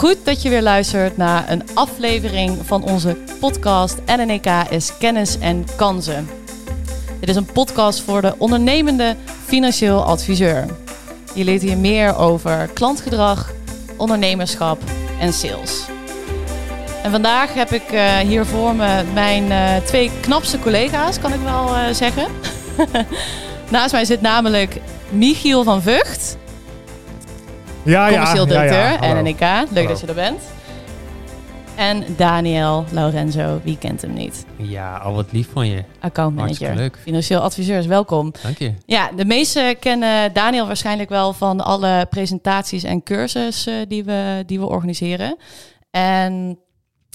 Goed dat je weer luistert naar een aflevering van onze podcast NNEK is Kennis en Kansen. Dit is een podcast voor de ondernemende financieel adviseur. Je leert hier meer over klantgedrag, ondernemerschap en sales. En vandaag heb ik uh, hier voor me mijn uh, twee knapste collega's, kan ik wel uh, zeggen. Naast mij zit namelijk Michiel van Vught. Ja, commercieel ja, directeur ja, ja. NNK. Leuk Hallo. dat je er bent. En Daniel Lorenzo, wie kent hem niet? Ja, al wat lief van je. Accountmanager, financieel adviseurs, welkom. Dank je. Ja, de meesten kennen Daniel waarschijnlijk wel van alle presentaties en cursussen die, we, die we organiseren. En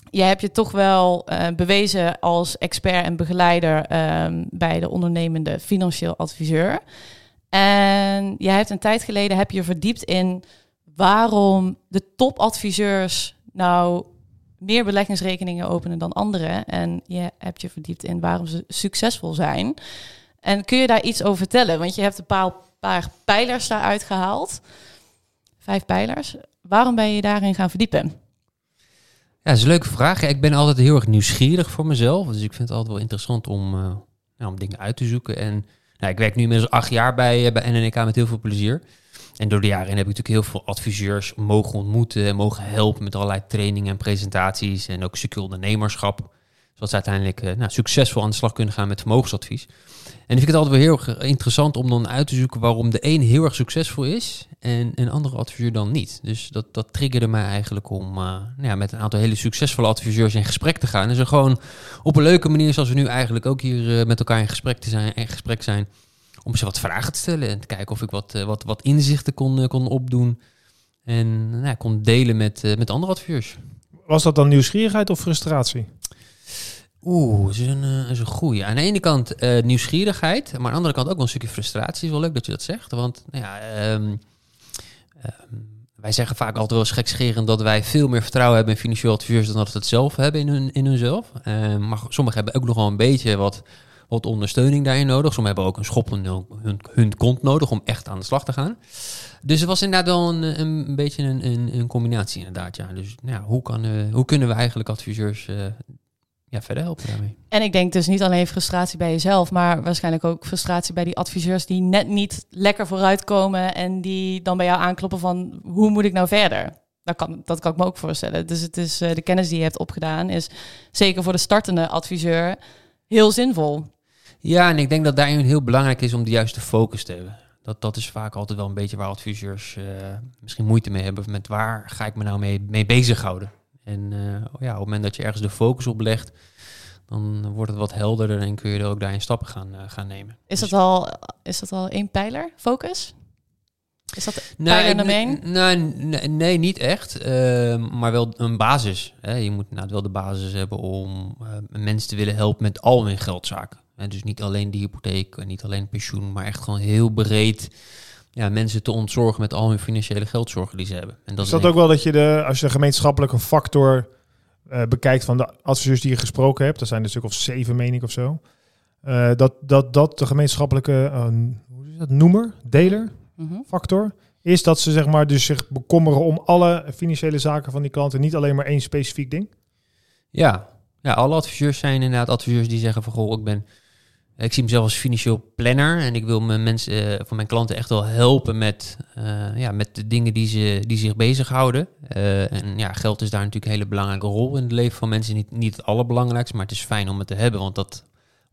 jij hebt je toch wel eh, bewezen als expert en begeleider ehm, bij de ondernemende financieel adviseur. En jij hebt een tijd geleden heb je verdiept in waarom de topadviseurs nou meer beleggingsrekeningen openen dan anderen. En je hebt je verdiept in waarom ze succesvol zijn. En kun je daar iets over vertellen? Want je hebt een paar, paar pijlers daaruit gehaald. Vijf pijlers. Waarom ben je daarin gaan verdiepen? Ja, dat is een leuke vraag. Ik ben altijd heel erg nieuwsgierig voor mezelf. Dus ik vind het altijd wel interessant om, uh, nou, om dingen uit te zoeken. En nou, ik werk nu inmiddels acht jaar bij, uh, bij NNK met heel veel plezier. En door de jaren heen heb ik natuurlijk heel veel adviseurs mogen ontmoeten en mogen helpen met allerlei trainingen en presentaties en ook stukje ondernemerschap. Zodat ze uiteindelijk uh, nou, succesvol aan de slag kunnen gaan met vermogensadvies. En ik vind het altijd wel heel erg interessant om dan uit te zoeken waarom de een heel erg succesvol is en een andere adviseur dan niet. Dus dat, dat triggerde mij eigenlijk om uh, nou ja, met een aantal hele succesvolle adviseurs in gesprek te gaan. En ze gewoon op een leuke manier, zoals we nu eigenlijk ook hier met elkaar in gesprek, te zijn, in gesprek zijn, om ze wat vragen te stellen en te kijken of ik wat, uh, wat, wat inzichten kon, kon opdoen. En nou, ja, kon delen met, met andere adviseurs. Was dat dan nieuwsgierigheid of frustratie? Oeh, dat is een, uh, is een goeie. Aan de ene kant uh, nieuwsgierigheid, maar aan de andere kant ook wel een stukje frustratie. Is wel leuk dat je dat zegt, want nou ja, um, um, wij zeggen vaak altijd wel eens gekscherend dat wij veel meer vertrouwen hebben in financieel adviseurs dan dat ze het zelf hebben in, hun, in hunzelf. Uh, maar sommigen hebben ook nog wel een beetje wat, wat ondersteuning daarin nodig. Sommigen hebben ook een schop in hun, hun, kont nodig om echt aan de slag te gaan. Dus het was inderdaad wel een, een, beetje een, een, een, combinatie inderdaad. Ja. Dus nou hoe, kan, hoe kunnen we eigenlijk adviseurs ja, verder helpen daarmee. En ik denk dus niet alleen frustratie bij jezelf, maar waarschijnlijk ook frustratie bij die adviseurs die net niet lekker vooruitkomen en die dan bij jou aankloppen van hoe moet ik nou verder? Dat kan, dat kan ik me ook voorstellen. Dus het is uh, de kennis die je hebt opgedaan, is zeker voor de startende adviseur heel zinvol. Ja, en ik denk dat daarin heel belangrijk is om de juiste focus te hebben. Dat, dat is vaak altijd wel een beetje waar adviseurs uh, misschien moeite mee hebben. Met waar ga ik me nou mee, mee bezighouden? En uh, ja, op het moment dat je ergens de focus op legt, dan wordt het wat helderder en kun je er ook daarin stappen gaan, uh, gaan nemen. Is dat, al, is dat al één pijler, focus? Is dat één? Nou, nee, nee, niet echt. Uh, maar wel een basis. Hè. Je moet nou, wel de basis hebben om uh, mensen te willen helpen met al hun geldzaken. Hè. Dus niet alleen de hypotheek en niet alleen pensioen, maar echt gewoon heel breed ja, mensen te ontzorgen met al hun financiële geldzorgen die ze hebben. En dat is dat ook wel dat je de, als je de gemeenschappelijke factor uh, bekijkt van de adviseurs die je gesproken hebt, dat zijn er stuk of zeven, meen ik of zo, uh, dat, dat dat de gemeenschappelijke uh, hoe is dat, noemer, deler, -hmm. factor, is dat ze zeg maar dus zich bekommeren om alle financiële zaken van die klanten, niet alleen maar één specifiek ding. Ja, ja alle adviseurs zijn inderdaad adviseurs die zeggen van goh, ik ben ik zie mezelf als financieel planner en ik wil mijn mensen, uh, van mijn klanten echt wel helpen met, uh, ja, met de dingen die, ze, die zich bezighouden. Uh, en ja, geld is daar natuurlijk een hele belangrijke rol in het leven van mensen. Niet, niet het allerbelangrijkste, maar het is fijn om het te hebben, want dat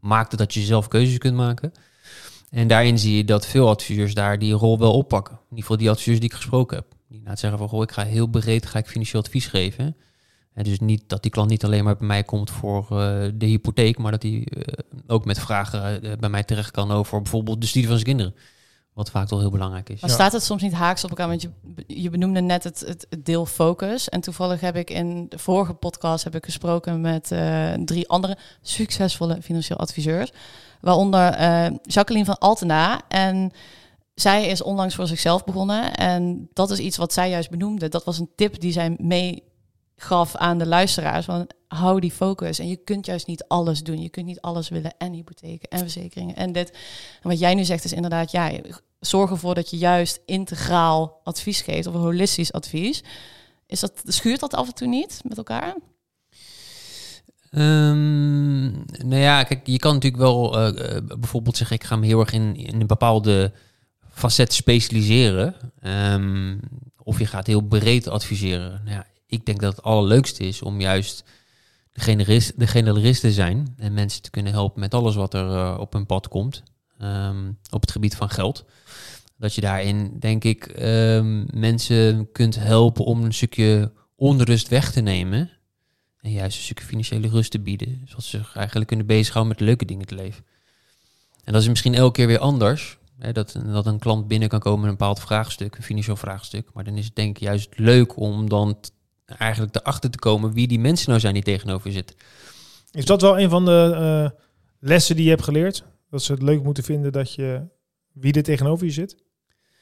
maakt het dat je zelf keuzes kunt maken. En daarin zie je dat veel adviseurs daar die rol wel oppakken. In ieder geval die adviseurs die ik gesproken heb. Die na het zeggen van, goh, ik ga heel breed ga ik financieel advies geven. En dus niet dat die klant niet alleen maar bij mij komt voor uh, de hypotheek, maar dat hij uh, ook met vragen uh, bij mij terecht kan over bijvoorbeeld de studie van zijn kinderen. Wat vaak wel heel belangrijk is. Maar ja. staat het soms niet haaks op elkaar? Want je, je benoemde net het, het, het, deel focus. En toevallig heb ik in de vorige podcast heb ik gesproken met drie andere succesvolle financieel adviseurs. Waaronder Jacqueline van Altena. En zij is onlangs voor zichzelf begonnen. En dat is iets wat zij juist benoemde. Dat was een tip die zij mee gaf aan de luisteraars. Van hou die focus. En je kunt juist niet alles doen. Je kunt niet alles willen. En hypotheken en verzekeringen en dit. Wat jij nu zegt is inderdaad, ja, zorg ervoor dat je juist integraal advies geeft of een holistisch advies. is dat, schuurt dat af en toe niet met elkaar? Ehm, nou ja, kijk, je kan natuurlijk wel eh, eh, bijvoorbeeld zeggen, ik ga me heel erg in, in een bepaalde facet specialiseren. Ehm, of je gaat heel breed adviseren. Nou ja, ik denk dat het allerleukste is om juist de generalist, de generalist te zijn en mensen te kunnen helpen met alles wat er eh, op hun pad komt ehm, op het gebied van geld. Dat je daarin, denk ik, ehm, mensen kunt helpen om een stukje onrust weg te nemen. En juist een stukje financiële rust te bieden. Zodat ze zich eigenlijk kunnen bezighouden met leuke dingen te leven. En dat is misschien elke keer weer anders. Hè, dat, dat een klant binnen kan komen met een bepaald vraagstuk, een financieel vraagstuk. Maar dan is het denk ik juist leuk om dan eigenlijk erachter te komen wie die mensen nou zijn die tegenover je zitten. Is dat wel een van de eh, lessen die je hebt geleerd? Dat ze het leuk moeten vinden dat je wie er tegenover je zit?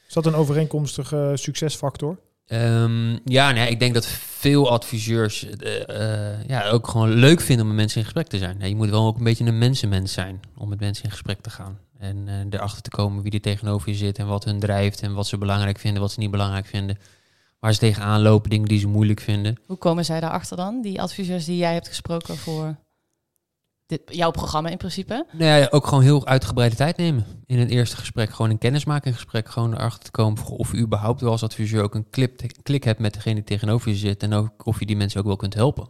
Is dat een overeenkomstige eh, succesfactor? Ehm, ja, nee, ik denk dat veel adviseurs eh, ja, ook gewoon leuk vinden om met mensen in gesprek te zijn. Ja, je moet wel ook een beetje een mensenmens zijn om met mensen in gesprek te gaan. En eh, erachter te komen wie er tegenover je zit en wat hun drijft en wat ze belangrijk vinden, wat ze niet belangrijk vinden. Waar ze tegenaan lopen, dingen die ze moeilijk vinden. Hoe komen zij daarachter dan? Die adviseurs die jij hebt gesproken voor dit, jouw programma in principe? Nou ja, ook gewoon heel uitgebreide tijd nemen in een eerste gesprek. Gewoon een kennismakinggesprek. Gewoon erachter te komen of je überhaupt wel als adviseur ook een klik hebt met degene die tegenover je zit. En ook of je die mensen ook wel kunt helpen.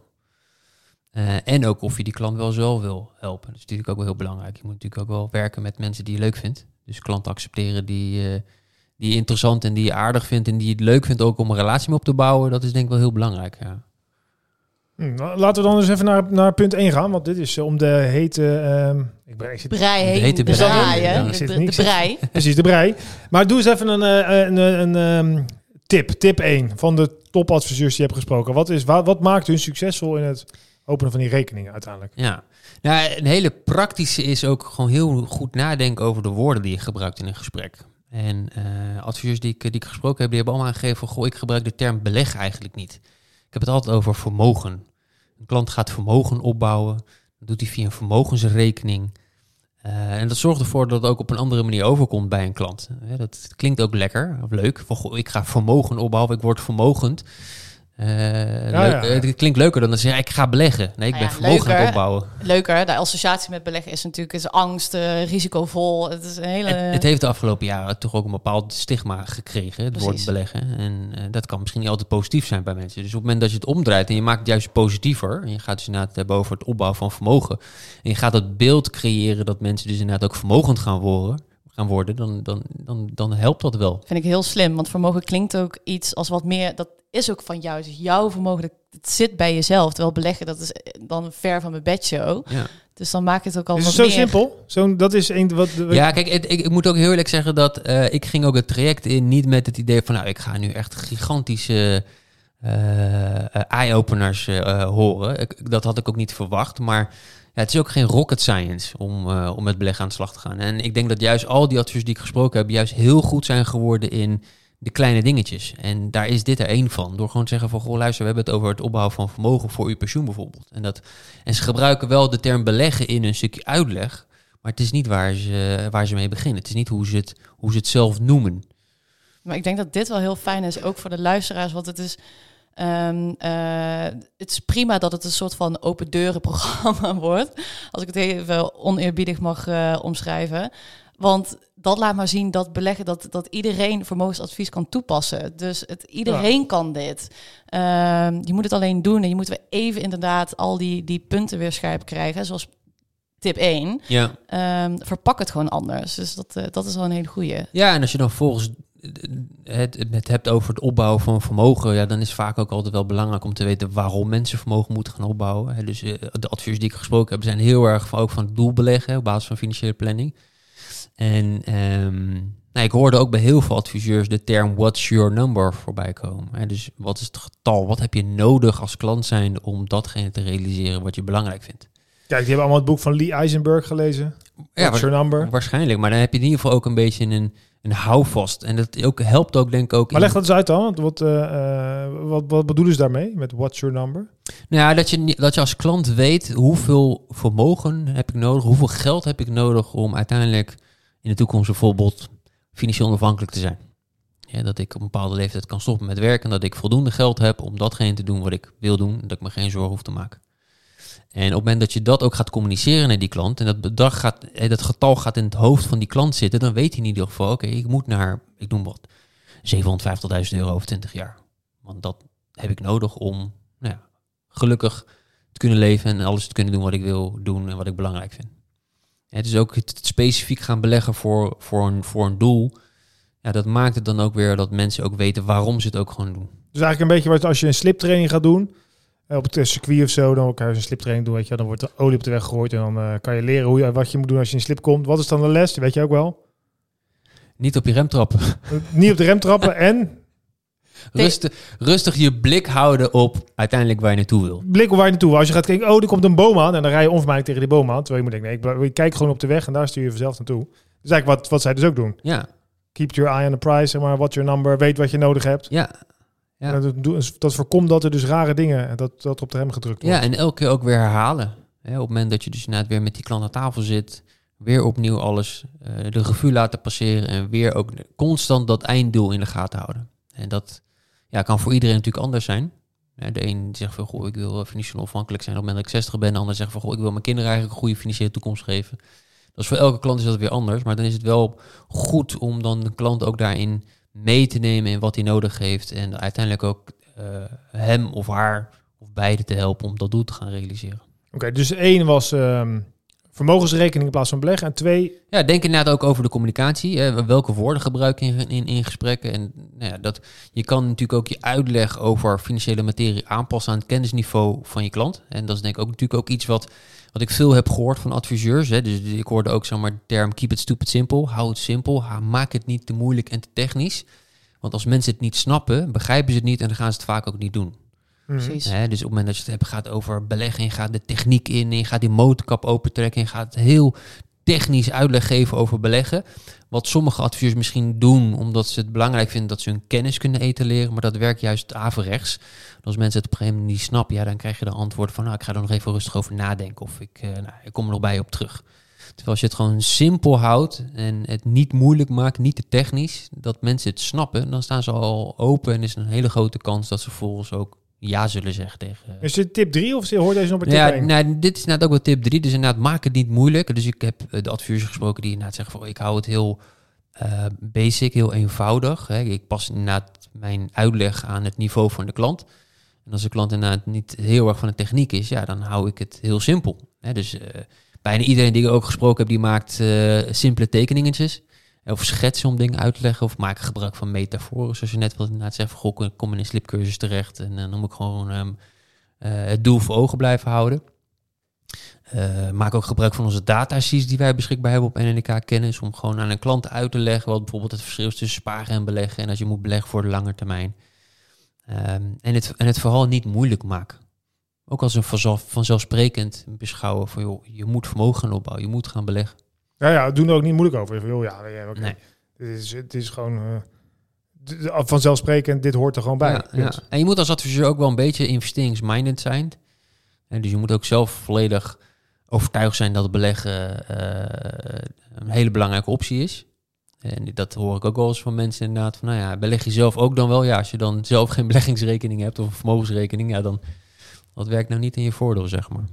Eh, en ook of je die klant wel zo wil helpen. Dat is natuurlijk ook wel heel belangrijk. Je moet natuurlijk ook wel werken met mensen die je leuk vindt. Dus klanten accepteren die, eh, die je interessant en die je aardig vindt. En die het leuk vindt ook om een relatie mee op te bouwen. Dat is denk ik wel heel belangrijk. Ja. Hm, nou, laten we dan eens even naar, naar punt 1 gaan. Want dit is eh, om de hete... ehm, ik ben, ik zit, Brei De heen, hete de brei. Ja, de, zit de, brei. precies, de brei. Maar doe eens even een, eh, een, een, een, ehm, tip. Tip 1 van de topadviseurs die je hebt gesproken. Wat, is, wat, wat maakt hun succesvol in het openen van die rekeningen uiteindelijk? Ja, nou, een hele praktische is ook gewoon heel goed nadenken over de woorden die je gebruikt in een gesprek. En eh, adviseurs die ik, gesproken heb, die hebben allemaal aangegeven goh, ik gebruik de term beleg eigenlijk niet. Ik heb het altijd over vermogen. Een klant gaat vermogen opbouwen, dat doet hij via een vermogensrekening. Eh, en dat zorgt ervoor dat het ook op een andere manier overkomt bij een klant. Dat klinkt ook lekker of leuk. Van, goh, ik ga vermogen opbouwen, ik word vermogend. Eh, leuk- ja. Het klinkt leuker dan dat ze zeggen, ik ga beleggen. Nee, ik Nou ben ja, vermogen aan het leuker. opbouwen. Leuker, de associatie met beleggen is natuurlijk is angst, eh, risicovol. Het is een hele... Het, het heeft de afgelopen jaren toch ook een bepaald stigma gekregen, het woord beleggen. En eh, dat kan misschien niet altijd positief zijn bij mensen. Dus op het moment dat je het omdraait en je maakt het juist positiever, en je gaat dus inderdaad hebben over het opbouwen van vermogen, en je gaat dat beeld creëren dat mensen dus inderdaad ook vermogend gaan worden, gaan worden dan, dan, dan, dan helpt dat wel. Vind ik heel slim, want vermogen klinkt ook iets als wat meer... Dat is ook van jou, dus jouw vermogen, dat, het zit bij jezelf. Terwijl beleggen, dat is eh, dan ver van mijn bedshow. Ja. Dus dan maakt het ook al Is wat het zo meer... simpel? Zo, dat is een wat. Ja, kijk, het- ik, ik moet ook heel eerlijk zeggen dat eh, ik ging ook het traject in niet met het idee van, nou, ik ga nu echt gigantische eh, eh, eye-openers eh, horen. Ik, dat had ik ook niet verwacht, maar het is ook geen rocket science om, eh, om met beleggen aan de slag te gaan. En ik denk dat juist al die adviseurs die ik gesproken heb, juist heel goed zijn geworden in de kleine dingetjes. En daar is dit er één van. Door gewoon te zeggen van, goh, luister, we hebben het over het opbouwen van vermogen voor uw pensioen bijvoorbeeld. En, dat, en ze gebruiken wel de term beleggen in een stukje uitleg, maar het is niet waar ze, waar ze mee beginnen. Het is niet hoe ze het, hoe ze het zelf noemen. Maar ik denk dat dit wel heel fijn is, ook voor de luisteraars. Want het is, ehm, eh, het is prima dat het een soort van open deuren programma wordt. Als ik het even oneerbiedig mag eh, omschrijven. Want dat laat maar zien dat beleggen, dat, dat iedereen vermogensadvies kan toepassen. Dus het, iedereen kan dit. Ehm, je moet het alleen doen en je moet weer even inderdaad al die, die punten weer scherp krijgen. Zoals tip 1. Ja. Ehm, verpak het gewoon anders. Dus dat, eh, dat is wel een hele goeie. ja, en als je dan volgens het, hebt over het opbouwen van vermogen, ja, dan is vaak ook altijd wel belangrijk om te weten waarom mensen vermogen moeten gaan opbouwen. Dus eh, de adviseurs die ik gesproken heb, zijn heel erg van, ook van het doel beleggen op basis van financiële planning. En ehm, nou, ik hoorde ook bij heel veel adviseurs de term what's your number voorbij komen. Dus wat is het getal? Wat heb je nodig als klant zijn om datgene te realiseren wat je belangrijk vindt? Kijk, die hebben allemaal het boek van Lee Eisenberg gelezen. Ja, your number? Waarschijnlijk, maar dan heb je in ieder geval ook een beetje een, een houvast. En dat ook, helpt ook denk ik ook... Maar in- leg dat eens uit dan. Wat, eh, eh, wat, wat bedoelen ze daarmee met what's your number? Nou ja, dat je, dat je als klant weet hoeveel vermogen heb ik nodig, hoeveel geld heb ik nodig om uiteindelijk in de toekomst bijvoorbeeld financieel onafhankelijk te zijn. Ja, dat ik op een bepaalde leeftijd kan stoppen met werken. En dat ik voldoende geld heb om datgene te doen wat ik wil doen. Dat ik me geen zorgen hoef te maken. En op het moment dat je dat ook gaat communiceren naar die klant. En dat bedrag gaat, eh, dat getal gaat in het hoofd van die klant zitten. Dan weet hij in ieder geval, oké, ik moet naar, ik noem wat, 750.000 euro over 20 jaar. Want dat heb ik nodig om nou ja, gelukkig te kunnen leven en alles te kunnen doen wat ik wil doen en wat ik belangrijk vind. Het is ook het specifiek gaan beleggen voor, voor, een, voor een doel. Ja, dat maakt het dan ook weer dat mensen ook weten waarom ze het ook gewoon doen. Dus eigenlijk een beetje wat als je een sliptraining gaat doen, op het eh, circuit of zo, dan kan je een sliptraining doen, weet je, dan wordt er olie op de weg gegooid en dan eh, kan je leren hoe je, wat je moet doen als je in slip komt. Wat is dan de les? Weet je ook wel? Niet op je rem trappen. Eh, Niet op de rem trappen en Rustig, rustig je blik houden op uiteindelijk waar je naartoe wil. blik op waar je naartoe. Als je gaat kijken, oh, er komt een boom aan en dan rij je onvermijdelijk tegen die boom aan. Terwijl je moet denken, nee, ik, ik kijk gewoon op de weg en daar stuur je vanzelf naartoe. Dat is eigenlijk wat, wat zij dus ook doen. Ja, Keep your eye on the prize, zeg maar, what's your number, weet wat je nodig hebt. ja. Ja. Dat, dat voorkomt dat er dus rare dingen, dat, dat op de rem gedrukt wordt. Ja, en elke keer ook weer herhalen. Hè, op het moment dat je dus inderdaad weer met die klant aan tafel zit, weer opnieuw alles eh, de revue laten passeren en weer ook constant dat einddoel in de gaten houden. En dat ja, kan voor iedereen natuurlijk anders zijn. De een zegt van, goh, ik wil financieel onafhankelijk zijn op het moment dat ik 60 ben. De ander zegt van, goh, ik wil mijn kinderen eigenlijk een goede financiële toekomst geven. Dus voor elke klant is dat weer anders. Maar dan is het wel goed om dan de klant ook daarin mee te nemen in wat hij nodig heeft. En uiteindelijk ook eh, hem of haar of beide te helpen om dat doel te gaan realiseren. Oké, dus één was ehm, vermogensrekening in plaats van beleggen. En twee, Ja, denk inderdaad ook over de communicatie. Hè. Welke woorden gebruik je in, in, gesprekken? En nou ja, dat, je kan natuurlijk ook je uitleg over financiële materie aanpassen aan het kennisniveau van je klant. En dat is denk ik ook natuurlijk ook iets wat, wat ik veel heb gehoord van adviseurs. Hè. Dus ik hoorde ook zomaar de term keep it stupid simple. Hou het simpel. Maak het niet te moeilijk en te technisch. Want als mensen het niet snappen, begrijpen ze het niet en dan gaan ze het vaak ook niet doen. Precies. Hè, dus op het moment dat je het hebt, gaat over beleggen, je gaat de techniek in, en je gaat die motorkap opentrekken, en je gaat heel technisch uitleg geven over beleggen. Wat sommige adviseurs misschien doen, omdat ze het belangrijk vinden dat ze hun kennis kunnen etaleren, maar dat werkt juist averechts. En Als mensen het op een gegeven moment niet snappen, ja, dan krijg je de antwoord van, nou, ik ga er nog even rustig over nadenken, of ik, eh, nou, ik kom er nog bij je op terug. Terwijl als je het gewoon simpel houdt en het niet moeilijk maakt, niet te technisch, dat mensen het snappen, dan staan ze al open en is er een hele grote kans dat ze volgens ook ja zullen zeggen tegen. is dit tip drie of hoort deze nog bij tip Ja, één? nou, dit is inderdaad ook wel tip 3. Dus inderdaad, maak het niet moeilijk. Dus ik heb eh, de adviseurs gesproken die inderdaad zeggen van... ik hou het heel eh, basic, heel eenvoudig. Hè. Ik pas inderdaad mijn uitleg aan het niveau van de klant. En als de klant inderdaad niet heel erg van de techniek is... ja, dan hou ik het heel simpel. Hè. Dus eh, bijna iedereen die ik ook gesproken heb... die maakt eh, simpele tekeningetjes... Of schetsen om dingen uit te leggen. Of maken gebruik van metaforen. Zoals je net wilde inderdaad zeggen. Goh, kom in een slipcursus terecht. En dan moet ik gewoon ehm, eh, het doel voor ogen blijven houden. Eh, maak ook gebruik van onze datasheets die wij beschikbaar hebben op NNK Kennis. Om gewoon aan een klant uit te leggen wat bijvoorbeeld het verschil is tussen sparen en beleggen. En als je moet beleggen voor de lange termijn. Ehm, en, het, en het vooral niet moeilijk maken. Ook als een vanzelf, vanzelfsprekend beschouwen van joh, je moet vermogen opbouwen, je moet gaan beleggen. Ja, ja, doen er ook niet moeilijk over. Joh, ja, ja, oké. Nee. Het, is, het is gewoon eh, vanzelfsprekend, dit hoort er gewoon bij. Ja, ja. En je moet als adviseur ook wel een beetje investeringsminded zijn. En dus je moet ook zelf volledig overtuigd zijn dat beleggen eh, een hele belangrijke optie is. En dat hoor ik ook wel eens van mensen inderdaad. Van, nou ja, beleg je zelf ook dan wel? Ja, als je dan zelf geen beleggingsrekening hebt of een vermogensrekening, ja, dan dat werkt nou niet in je voordeel, zeg maar.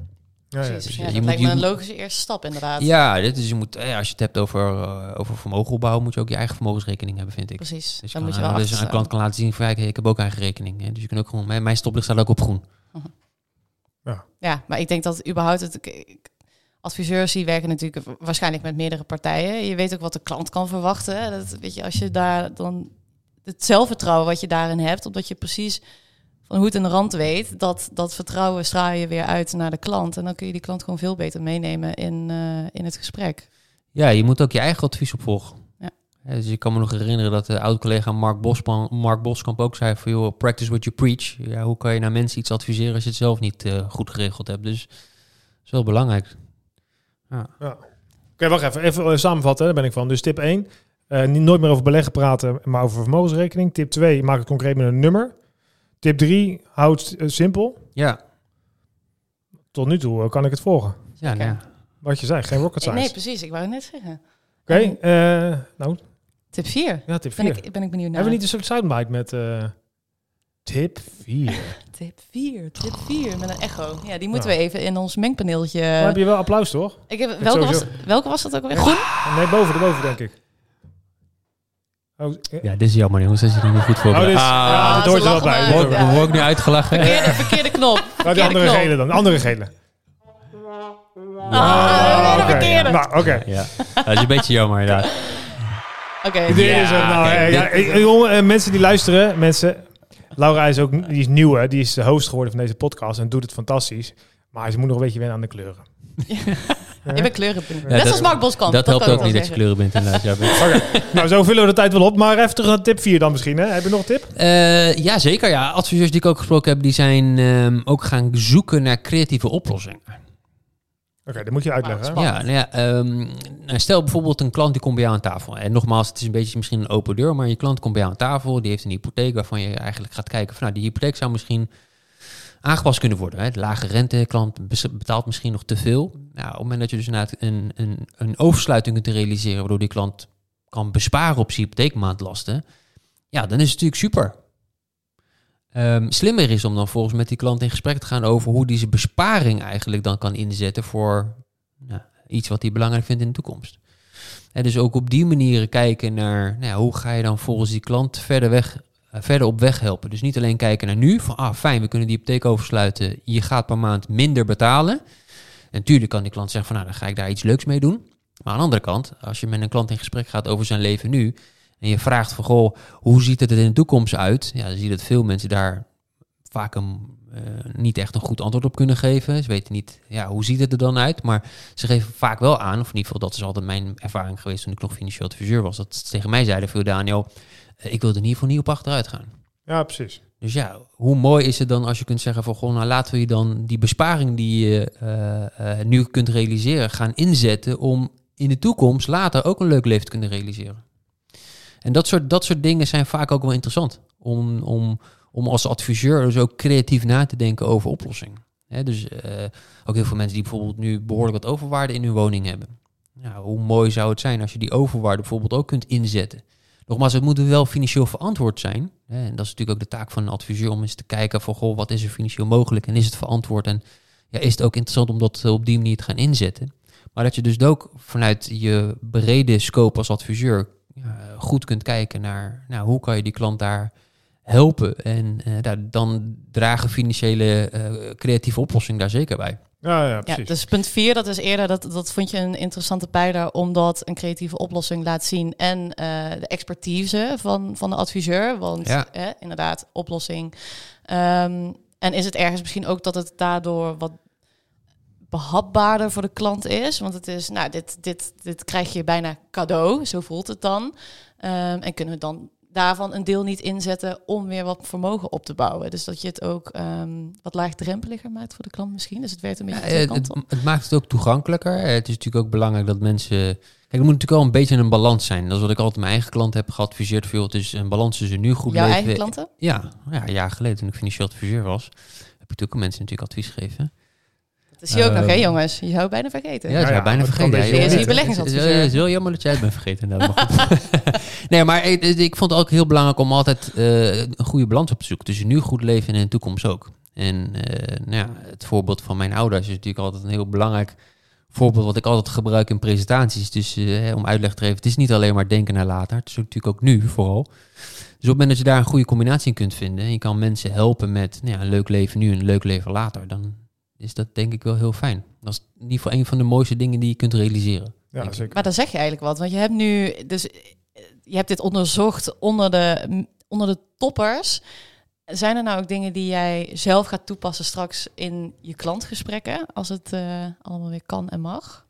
Ja, ja, Precies. precies. Ja, Je dat moet- lijkt je me een moet- logische eerste stap inderdaad. Ja, dit is, je moet, eh, als je het hebt over, eh, over vermogen opbouwen, moet je ook je eigen vermogensrekening hebben, vind ik. Precies. Dus, Dan kan, moet je wel eh, dus achter een klant kan laten zien van, ja, ik heb ook eigen rekening. Hè. Dus je kan ook gewoon, mijn, mijn stoplicht staat ook op groen. Ja, maar ik denk dat überhaupt het... ik- Adviseurs die werken natuurlijk waarschijnlijk met meerdere partijen. Je weet ook wat de klant kan verwachten. hè. Dat, weet je, als je daar dan het zelfvertrouwen wat je daarin hebt, omdat je precies van hoe het en de rand weet, dat, dat vertrouwen straal je weer uit naar de klant. En dan kun je die klant gewoon veel beter meenemen in, eh, in het gesprek. Ja, je moet ook je eigen advies opvolgen. Ja. Ja, dus ik kan me nog herinneren dat de oud-collega Mark, Bosman, Mark Boskamp ook zei van... joh, practice what you preach. Ja, hoe kan je naar mensen iets adviseren als je het zelf niet eh, goed geregeld hebt? Dus dat is wel belangrijk. Oké, wacht even. Even eh, samenvatten, daar ben ik van. Dus tip 1, eh, niet, nooit meer over beleggen praten, maar over vermogensrekening. Tip 2, maak het concreet met een nummer. Tip 3, houd het eh, simpel. Ja, Tot nu toe eh, kan ik het volgen. ja, nou ja. Wat je zei, geen rocket Eh, science. Nee, precies. Ik wou het net zeggen. Oké, eh, nou, Tip 4. Ja, tip Ben 4. ik, ben ik benieuwd naar. Hebben we niet een soort soundbite met eh, tip 4? Tip 4, tip 4 met een echo. Ja, die moeten Ja. we even in ons mengpaneeltje... Dan heb je wel applaus, toch? ik heb, welke, was, welke was dat ook alweer? Groen? Nee, boven, erboven, denk ik. Oh, eh, Ja, dit is jammer jongens, dat je er niet goed voor Oh, is- Ah, ja, dat hoort er wel bij. maar. Dat hoort word, Ja. word ik nu uitgelachen? Verkeerde, verkeerde knop. Nou, die Verkeerde andere knop. gele dan. De andere gele. Ah, de oké. verkeerde. Nou, oké. Ja, dat is een beetje jammer inderdaad. Oké. Dit Ja, is het. Nou, kijk, dit- ja, jongen, mensen die luisteren, mensen. Laura is ook die is nieuw, hè? Die is de host geworden van deze podcast en doet het fantastisch. Maar ze moet nog een beetje wennen aan de kleuren. Je bent kleurenblind. Ja, Net dat- als Mark Boskamp. Dat helpt ook ik niet dat je kleuren bent inderdaad. Ja, Oké, nou zo vullen we de tijd wel op. Maar even terug naar tip 4 dan misschien. Hè? Heb je nog een tip? Eh, ja, zeker. Ja. Adviseurs die ik ook gesproken heb, die zijn ehm, ook gaan zoeken naar creatieve oplossingen. Oké, dat moet je uitleggen. hè? Ja, nou ja ehm, nou, stel bijvoorbeeld een klant die komt bij jou aan tafel. En nogmaals, het is een beetje misschien een open deur, maar je klant komt bij jou aan tafel, die heeft een hypotheek waarvan je eigenlijk gaat kijken van nou, die hypotheek zou misschien aangepast kunnen worden. Hè. De lage rente, klant bes- betaalt misschien nog te veel. Nou, op het moment dat je dus een, een, een oversluiting kunt realiseren, waardoor die klant kan besparen op zijn hypotheekmaandlasten, ja, dan is het natuurlijk super. Ehm, slimmer is om dan volgens met die klant in gesprek te gaan over hoe die zijn besparing eigenlijk dan kan inzetten voor nou, iets wat hij belangrijk vindt in de toekomst. En dus ook op die manier kijken naar nou hoe ga je dan volgens die klant verder, weg, verder op weg helpen. Dus niet alleen kijken naar nu, van ah fijn, we kunnen die hypotheek oversluiten, je gaat per maand minder betalen. En natuurlijk kan die klant zeggen van nou, dan ga ik daar iets leuks mee doen. Maar aan de andere kant, als je met een klant in gesprek gaat over zijn leven nu, en je vraagt van goh, hoe ziet het er in de toekomst uit? Ja, dan zie je dat veel mensen daar vaak een, eh, niet echt een goed antwoord op kunnen geven. Ze weten niet, ja, hoe ziet het er dan uit? Maar ze geven vaak wel aan, of in ieder geval dat is altijd mijn ervaring geweest toen ik nog financieel adviseur was, dat ze tegen mij zeiden veel Daniel, eh, ik wil er in ieder geval niet op achteruit gaan. Ja, precies. Dus ja, hoe mooi is het dan als je kunt zeggen van goh, nou laten we je dan die besparing die je eh, eh, nu kunt realiseren gaan inzetten om in de toekomst later ook een leuk leven te kunnen realiseren. En dat soort, dat soort dingen zijn vaak ook wel interessant om, om, om als adviseur dus ook creatief na te denken over oplossingen. Dus eh, ook heel veel mensen die bijvoorbeeld nu behoorlijk wat overwaarde in hun woning hebben. Nou, hoe mooi zou het zijn als je die overwaarde bijvoorbeeld ook kunt inzetten. Nogmaals, het moet wel financieel verantwoord zijn. En dat is natuurlijk ook de taak van een adviseur om eens te kijken van goh, wat is er financieel mogelijk en is het verantwoord en ja, is het ook interessant om dat eh, op die manier te gaan inzetten. Maar dat je dus ook vanuit je brede scope als adviseur goed kunt kijken naar nou, hoe kan je die klant daar helpen. En eh, daar, dan dragen financiële eh, creatieve oplossingen daar zeker bij. Ja, ja, Ja, precies. dus punt 4, dat is eerder, dat, dat vond je een interessante pijler, omdat een creatieve oplossing laat zien en eh, de expertise van, van de adviseur. Want Ja. eh, inderdaad, oplossing. Ehm, en is het ergens misschien ook dat het daardoor wat behapbaarder voor de klant is? Want het is, nou, dit, dit, dit krijg je bijna cadeau, zo voelt het dan. Ehm, en kunnen we dan daarvan een deel niet inzetten om weer wat vermogen op te bouwen. Dus dat je het ook ehm, wat laagdrempeliger maakt voor de klant misschien. Dus het werkt een beetje Ja, het, het, het maakt het ook toegankelijker. Eh, Het is natuurlijk ook belangrijk dat mensen. Kijk, er moet natuurlijk wel een beetje een balans zijn. Dat is wat ik altijd mijn eigen klant heb geadviseerd. Veel. Het is een balans tussen nu goed Jouw leven. eigen klanten? Ja, ja, een jaar geleden toen ik financieel adviseur was, heb ik natuurlijk ook mensen natuurlijk advies gegeven. Dat is hier ook nog, hè Ehm, jongens? Je zou bijna vergeten. Ja, dat is ja, bijna vergeten. Het is- heel jammer dat jij het bent vergeten. inderdaad, maar nee, maar ik, ik vond het ook heel belangrijk om altijd eh, een goede balans op te zoeken. Tussen nu goed leven en in de toekomst ook. En eh, nou ja, het voorbeeld van mijn ouders is natuurlijk altijd een heel belangrijk voorbeeld wat ik altijd gebruik in presentaties. Dus eh, om uitleg te geven, het is niet alleen maar denken naar later. Het is natuurlijk ook nu vooral. Dus op het moment dat je daar een goede combinatie in kunt vinden... en je kan mensen helpen met nou ja, een leuk leven nu en een leuk leven later... dan is dat denk ik wel heel fijn. Dat is in ieder geval een van de mooiste dingen die je kunt realiseren. Ja, zeker. Maar dan zeg je eigenlijk wat. Want je hebt nu, dus je hebt dit onderzocht onder de, onder de toppers. Zijn er nou ook dingen die jij zelf gaat toepassen straks in je klantgesprekken, als het eh, allemaal weer kan en mag?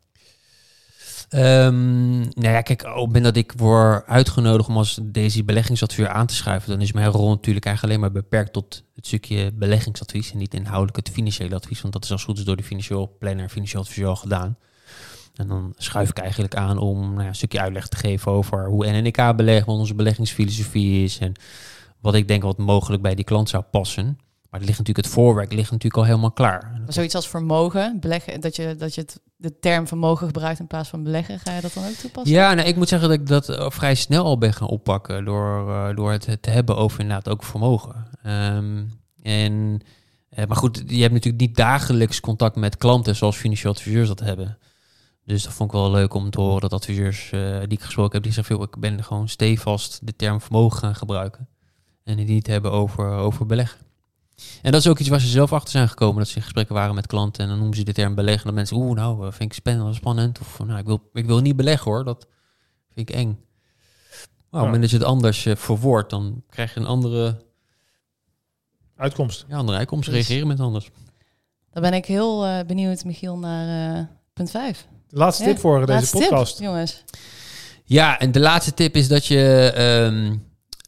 Ehm, nou ja, kijk, op dat ik word uitgenodigd om als deze beleggingsadviseur aan te schuiven, dan is mijn rol natuurlijk eigenlijk alleen maar beperkt tot het stukje beleggingsadvies en niet inhoudelijk het financiële advies, want dat is als goed is door de financieel planner financieel adviseur al gedaan. En dan schuif ik eigenlijk aan om nou ja, een stukje uitleg te geven over hoe NNK belegt, wat onze beleggingsfilosofie is en wat ik denk wat mogelijk bij die klant zou passen. Maar het ligt natuurlijk, het voorwerk ligt natuurlijk al helemaal klaar. Maar zoiets als vermogen, beleggen, dat je, dat je het, de term vermogen gebruikt in plaats van beleggen, ga je dat dan ook toepassen? Ja, nou, ik moet zeggen dat ik dat eh, vrij snel al ben gaan oppakken door, eh, door het te hebben over inderdaad ook vermogen. Ehm, en, eh, maar goed, je hebt natuurlijk niet dagelijks contact met klanten zoals financieel adviseurs dat hebben. Dus dat vond ik wel leuk om te horen dat adviseurs die ik gesproken heb, die zeggen veel, ik ben gewoon stevast de term vermogen gaan gebruiken. En die niet hebben over, over beleggen. En dat is ook iets waar ze zelf achter zijn gekomen. Dat ze in gesprekken waren met klanten en dan noemen ze de term beleggen. En dan mensen, oeh, nou, eh, vind ik spannend, spannend. Of nou, ik wil, ik wil niet beleggen hoor, dat vind ik eng. Maar op het moment dat je het anders uh, verwoordt, dan krijg je een andere, Uitkomst. ja, andere uitkomst. Dus- Reageren met anders. Dan ben ik heel eh, benieuwd, Michiel, naar eh, punt 5. De laatste tip voor deze podcast. jongens. Ja, en de laatste tip is dat je, ehm,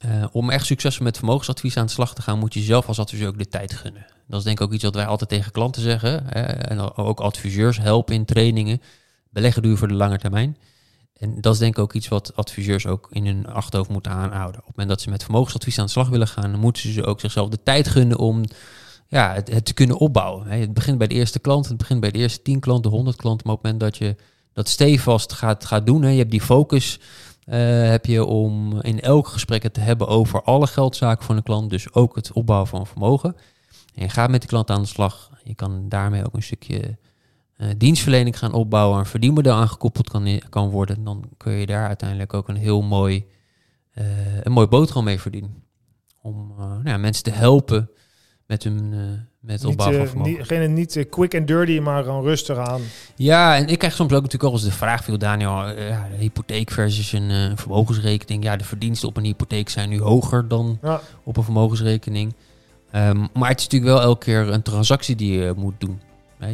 eh, om echt succesvol met vermogensadvies aan de slag te gaan, moet je zelf als adviseur ook de tijd gunnen. Dat is denk ik ook iets wat wij altijd tegen klanten zeggen. Hè, en ook adviseurs helpen in trainingen. Beleggen je voor de lange termijn. En dat is denk ik ook iets wat adviseurs ook in hun achterhoofd moeten aanhouden. Op het moment dat ze met vermogensadvies aan de slag willen gaan, moeten ze ook zichzelf de tijd gunnen om ja, het, te kunnen opbouwen. Hè. Het begint bij de eerste klant, het begint bij de eerste 10 klanten, 100 klanten. Op het moment dat je dat stevast gaat, gaat doen, hè, je hebt die focus, heb je om in elk gesprek het te hebben over alle geldzaken van een klant. Dus ook het opbouwen van vermogen. En je gaat met die klant aan de slag. Je kan daarmee ook een stukje eh, dienstverlening gaan opbouwen, een verdienmodel aangekoppeld kan, kan worden, dan kun je daar uiteindelijk ook een heel mooi, uh, een mooi boterham mee verdienen. Om nou ja, mensen te helpen met hun uh, met het opbouwen van vermogen. Niet, geen, niet quick and dirty, maar gewoon rustig aan. Ja, en ik krijg soms ook natuurlijk al eens de vraag, veel Daniel, ja, hypotheek versus een uh, vermogensrekening. Ja, de verdiensten op een hypotheek zijn nu hoger dan ja. op een vermogensrekening. Um, maar het is natuurlijk wel elke keer een transactie die je moet doen.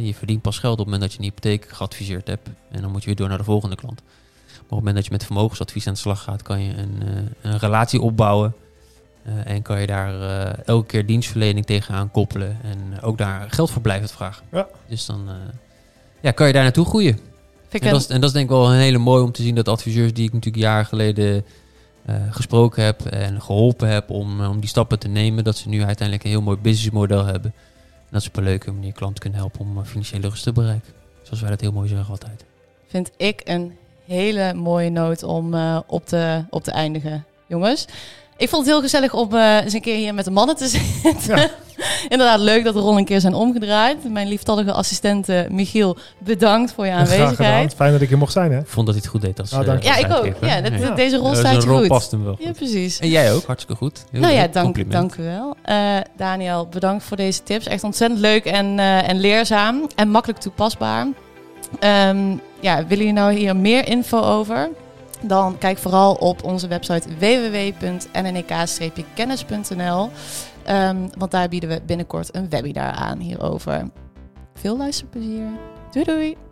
Je verdient pas geld op het moment dat je een hypotheek geadviseerd hebt. En dan moet je weer door naar de volgende klant. Maar op het moment dat je met vermogensadvies aan de slag gaat, kan je een, uh, een relatie opbouwen. Uh, en kan je daar uh, elke keer dienstverlening tegenaan koppelen. En ook daar geld voor blijven vragen. Ja. Dus dan ja, kan je daar naartoe groeien. En dat, is, en dat is denk ik wel een hele mooi om te zien dat adviseurs die ik natuurlijk jaren geleden gesproken heb en geholpen heb om, om die stappen te nemen, dat ze nu uiteindelijk een heel mooi businessmodel hebben. En dat ze op een leuke manier klanten kunnen helpen om financiële rust te bereiken. Zoals wij dat heel mooi zeggen altijd. Vind ik een hele mooie noot om uh, op, te, op te eindigen, jongens. Ik vond het heel gezellig om uh, eens een keer hier met de mannen te zitten. Ja. Inderdaad, leuk dat de rollen een keer zijn omgedraaid. Mijn lieftallige assistent uh, Michiel, bedankt voor je aanwezigheid. Fijn dat ik hier mocht zijn, hè? Ik vond dat hij het goed deed. Als, oh, ja, ik ook. Ja, dat, ja. Deze rol staat je rol goed. past hem wel Ja, precies. En jij ook, hartstikke goed. Heel nou ja, dank, dank u wel. Uh, Daniel, bedankt voor deze tips. Echt ontzettend leuk en, uh, en leerzaam. En makkelijk toepasbaar. Um, ja, willen jullie nou hier meer info over? Dan kijk vooral op onze website www.nnek-kennis.nl. Um, want daar bieden we binnenkort een webinar aan hierover. Veel luisterplezier. Doei doei!